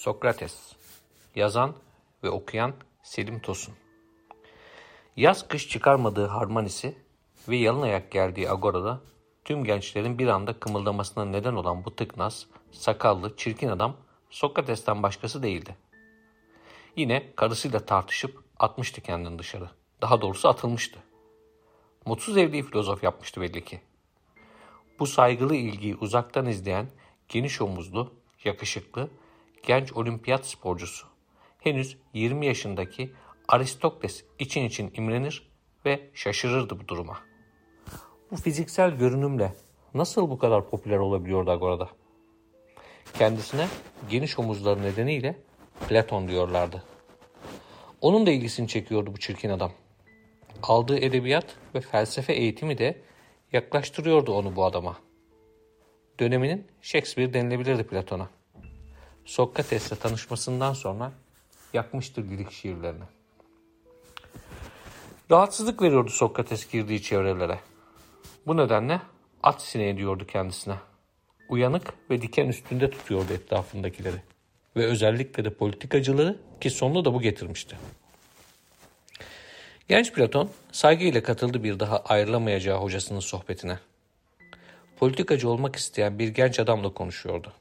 Sokrates Yazan ve okuyan Selim Tosun Yaz kış çıkarmadığı harmanisi ve yalın ayak geldiği agorada tüm gençlerin bir anda kımıldamasına neden olan bu tıknaz, sakallı, çirkin adam Sokrates'ten başkası değildi. Yine karısıyla tartışıp atmıştı kendini dışarı. Daha doğrusu atılmıştı. Mutsuz evliliği filozof yapmıştı belli ki. Bu saygılı ilgiyi uzaktan izleyen geniş omuzlu, yakışıklı, genç olimpiyat sporcusu. Henüz 20 yaşındaki Aristokles için için imrenir ve şaşırırdı bu duruma. Bu fiziksel görünümle nasıl bu kadar popüler olabiliyordu Agora'da? Kendisine geniş omuzları nedeniyle Platon diyorlardı. Onun da ilgisini çekiyordu bu çirkin adam. Aldığı edebiyat ve felsefe eğitimi de yaklaştırıyordu onu bu adama. Döneminin Shakespeare denilebilirdi Platon'a. Sokrates'le tanışmasından sonra yakmıştır lirik şiirlerini. Rahatsızlık veriyordu Sokrates girdiği çevrelere. Bu nedenle at sineği diyordu kendisine. Uyanık ve diken üstünde tutuyordu etrafındakileri. Ve özellikle de politikacıları ki sonunu da bu getirmişti. Genç Platon saygıyla katıldı bir daha ayrılamayacağı hocasının sohbetine. Politikacı olmak isteyen bir genç adamla konuşuyordu.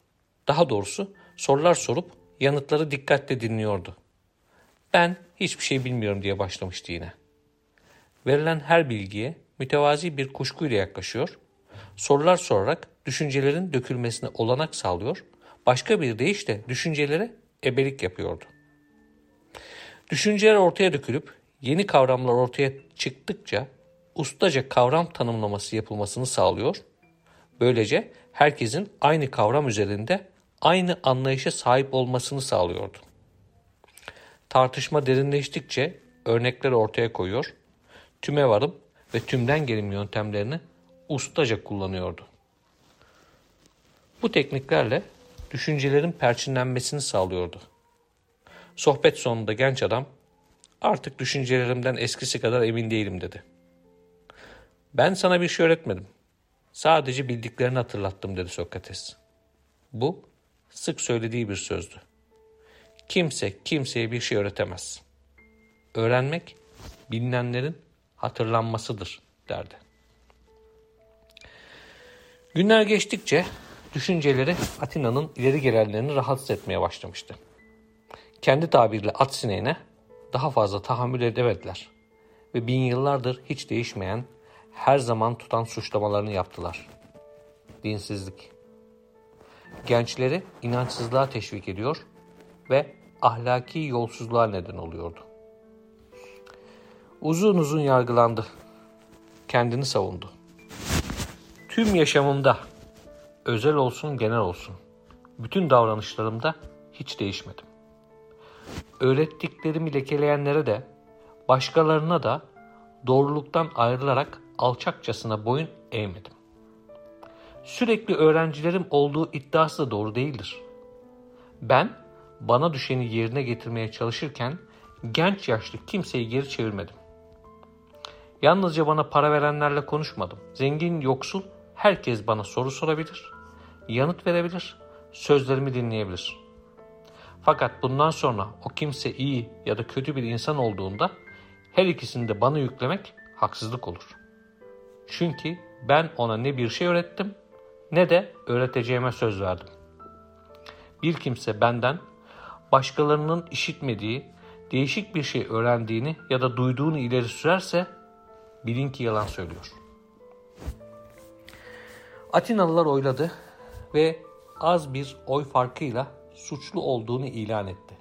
Daha doğrusu sorular sorup yanıtları dikkatle dinliyordu. Ben hiçbir şey bilmiyorum diye başlamıştı yine. Verilen her bilgiye mütevazi bir kuşkuyla yaklaşıyor, sorular sorarak düşüncelerin dökülmesine olanak sağlıyor, başka bir deyişle düşüncelere ebelik yapıyordu. Düşünceler ortaya dökülüp yeni kavramlar ortaya çıktıkça ustaca kavram tanımlaması yapılmasını sağlıyor. Böylece herkesin aynı kavram üzerinde aynı anlayışa sahip olmasını sağlıyordu. Tartışma derinleştikçe örnekler ortaya koyuyor, tüme varım ve tümden gelim yöntemlerini ustaca kullanıyordu. Bu tekniklerle düşüncelerin perçinlenmesini sağlıyordu. Sohbet sonunda genç adam artık düşüncelerimden eskisi kadar emin değilim dedi. Ben sana bir şey öğretmedim. Sadece bildiklerini hatırlattım dedi Sokrates. Bu sık söylediği bir sözdü. Kimse kimseye bir şey öğretemez. Öğrenmek bilinenlerin hatırlanmasıdır derdi. Günler geçtikçe düşünceleri Atina'nın ileri gelenlerini rahatsız etmeye başlamıştı. Kendi tabiriyle at sineğine daha fazla tahammül edemediler ve bin yıllardır hiç değişmeyen, her zaman tutan suçlamalarını yaptılar. Dinsizlik. Gençleri inançsızlığa teşvik ediyor ve ahlaki yolsuzluğa neden oluyordu. Uzun uzun yargılandı. Kendini savundu. Tüm yaşamımda, özel olsun genel olsun, bütün davranışlarımda hiç değişmedim. Öğrettiklerimi lekeleyenlere de, başkalarına da doğruluktan ayrılarak alçakçasına boyun eğmedim. Sürekli öğrencilerim olduğu iddiası da doğru değildir. Ben bana düşeni yerine getirmeye çalışırken genç yaşlı kimseyi geri çevirmedim. Yalnızca bana para verenlerle konuşmadım. Zengin, yoksul herkes bana soru sorabilir, yanıt verebilir, sözlerimi dinleyebilir. Fakat bundan sonra o kimse iyi ya da kötü bir insan olduğunda her ikisini de bana yüklemek haksızlık olur. Çünkü ben ona ne bir şey öğrettim ne de öğreteceğime söz verdim. Bir kimse benden başkalarının işitmediği, değişik bir şey öğrendiğini ya da duyduğunu ileri sürerse bilin ki yalan söylüyor. Atinalılar oyladı ve az bir oy farkıyla suçlu olduğunu ilan etti.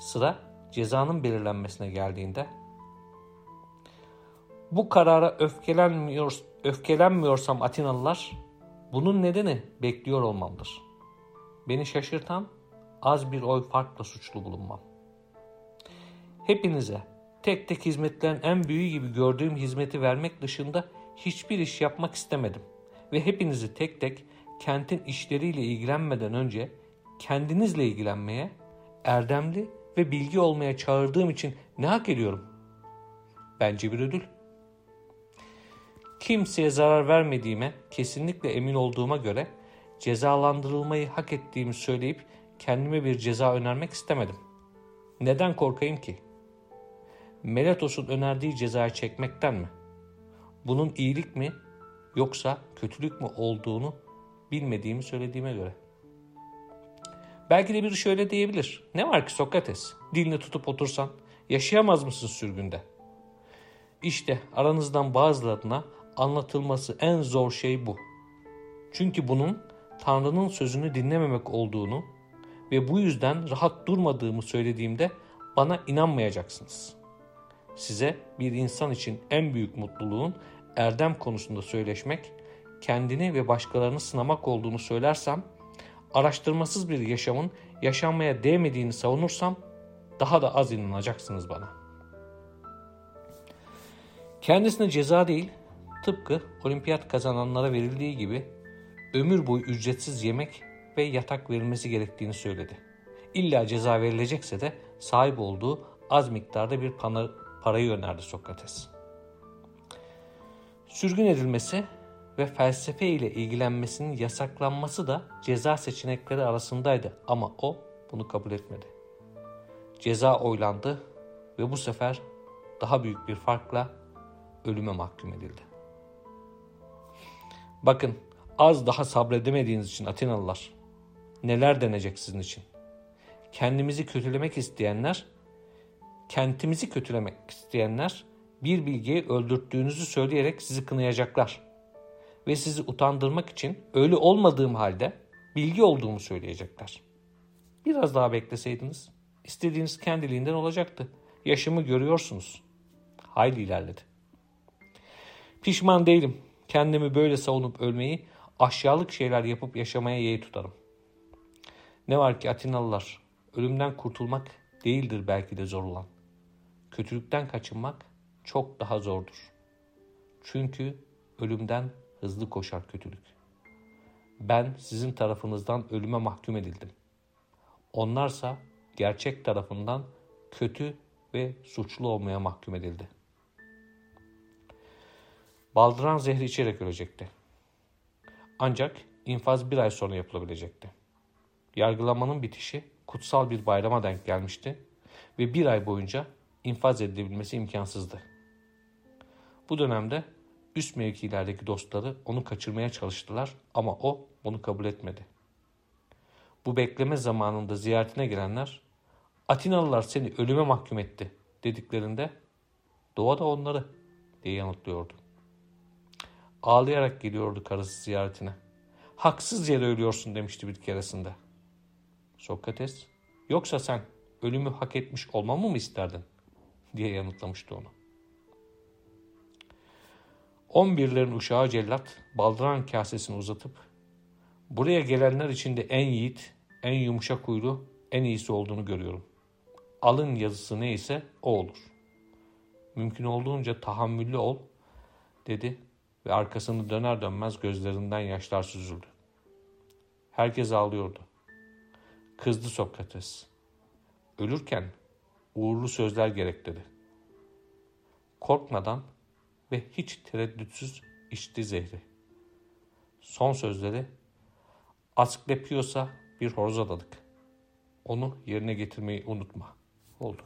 Sıra cezanın belirlenmesine geldiğinde bu karara öfkelenmiyor, öfkelenmiyorsam Atinalılar bunun nedeni bekliyor olmamdır. Beni şaşırtan az bir oy farkla suçlu bulunmam. Hepinize tek tek hizmetlerin en büyüğü gibi gördüğüm hizmeti vermek dışında hiçbir iş yapmak istemedim. Ve hepinizi tek tek kentin işleriyle ilgilenmeden önce kendinizle ilgilenmeye, erdemli ve bilgi olmaya çağırdığım için ne hak ediyorum? Bence bir ödül. Kimseye zarar vermediğime kesinlikle emin olduğuma göre cezalandırılmayı hak ettiğimi söyleyip kendime bir ceza önermek istemedim. Neden korkayım ki? Meletos'un önerdiği cezayı çekmekten mi? Bunun iyilik mi yoksa kötülük mü olduğunu bilmediğimi söylediğime göre. Belki de biri şöyle diyebilir. Ne var ki Sokrates? Dilini tutup otursan yaşayamaz mısın sürgünde? İşte aranızdan bazılarına anlatılması en zor şey bu. Çünkü bunun Tanrı'nın sözünü dinlememek olduğunu ve bu yüzden rahat durmadığımı söylediğimde bana inanmayacaksınız. Size bir insan için en büyük mutluluğun erdem konusunda söyleşmek, kendini ve başkalarını sınamak olduğunu söylersem, araştırmasız bir yaşamın yaşanmaya değmediğini savunursam daha da az inanacaksınız bana. Kendisine ceza değil, tıpkı olimpiyat kazananlara verildiği gibi ömür boyu ücretsiz yemek ve yatak verilmesi gerektiğini söyledi. İlla ceza verilecekse de sahip olduğu az miktarda bir parayı önerdi Sokrates. Sürgün edilmesi ve felsefe ile ilgilenmesinin yasaklanması da ceza seçenekleri arasındaydı ama o bunu kabul etmedi. Ceza oylandı ve bu sefer daha büyük bir farkla ölüme mahkum edildi. Bakın az daha sabredemediğiniz için Atinalılar neler denecek sizin için. Kendimizi kötülemek isteyenler, kentimizi kötülemek isteyenler bir bilgiyi öldürttüğünüzü söyleyerek sizi kınayacaklar. Ve sizi utandırmak için öyle olmadığım halde bilgi olduğumu söyleyecekler. Biraz daha bekleseydiniz istediğiniz kendiliğinden olacaktı. Yaşımı görüyorsunuz. Hayli ilerledi. Pişman değilim. Kendimi böyle savunup ölmeyi aşağılık şeyler yapıp yaşamaya yeğ tutarım. Ne var ki Atinalılar, ölümden kurtulmak değildir belki de zor olan. Kötülükten kaçınmak çok daha zordur. Çünkü ölümden hızlı koşar kötülük. Ben sizin tarafınızdan ölüme mahkum edildim. Onlarsa gerçek tarafından kötü ve suçlu olmaya mahkum edildi. Baldıran zehri içerek ölecekti. Ancak infaz bir ay sonra yapılabilecekti. Yargılamanın bitişi kutsal bir bayrama denk gelmişti ve bir ay boyunca infaz edilebilmesi imkansızdı. Bu dönemde üst mevkilerdeki dostları onu kaçırmaya çalıştılar ama o bunu kabul etmedi. Bu bekleme zamanında ziyaretine gelenler Atinalılar seni ölüme mahkum etti dediklerinde doğa da onları diye yanıtlıyordu. Ağlayarak geliyordu karısı ziyaretine. Haksız yere ölüyorsun demişti bir keresinde. Sokrates, yoksa sen ölümü hak etmiş olmamı mı isterdin? diye yanıtlamıştı onu. On birlerin uşağı cellat baldıran kasesini uzatıp buraya gelenler içinde en yiğit, en yumuşak huylu, en iyisi olduğunu görüyorum. Alın yazısı neyse o olur. Mümkün olduğunca tahammüllü ol dedi ve arkasını döner dönmez gözlerinden yaşlar süzüldü. Herkes ağlıyordu. Kızdı Sokrates. Ölürken uğurlu sözler gerek dedi. Korkmadan ve hiç tereddütsüz içti zehri. Son sözleri Asklepios'a bir horoz adadık. Onu yerine getirmeyi unutma. Oldu.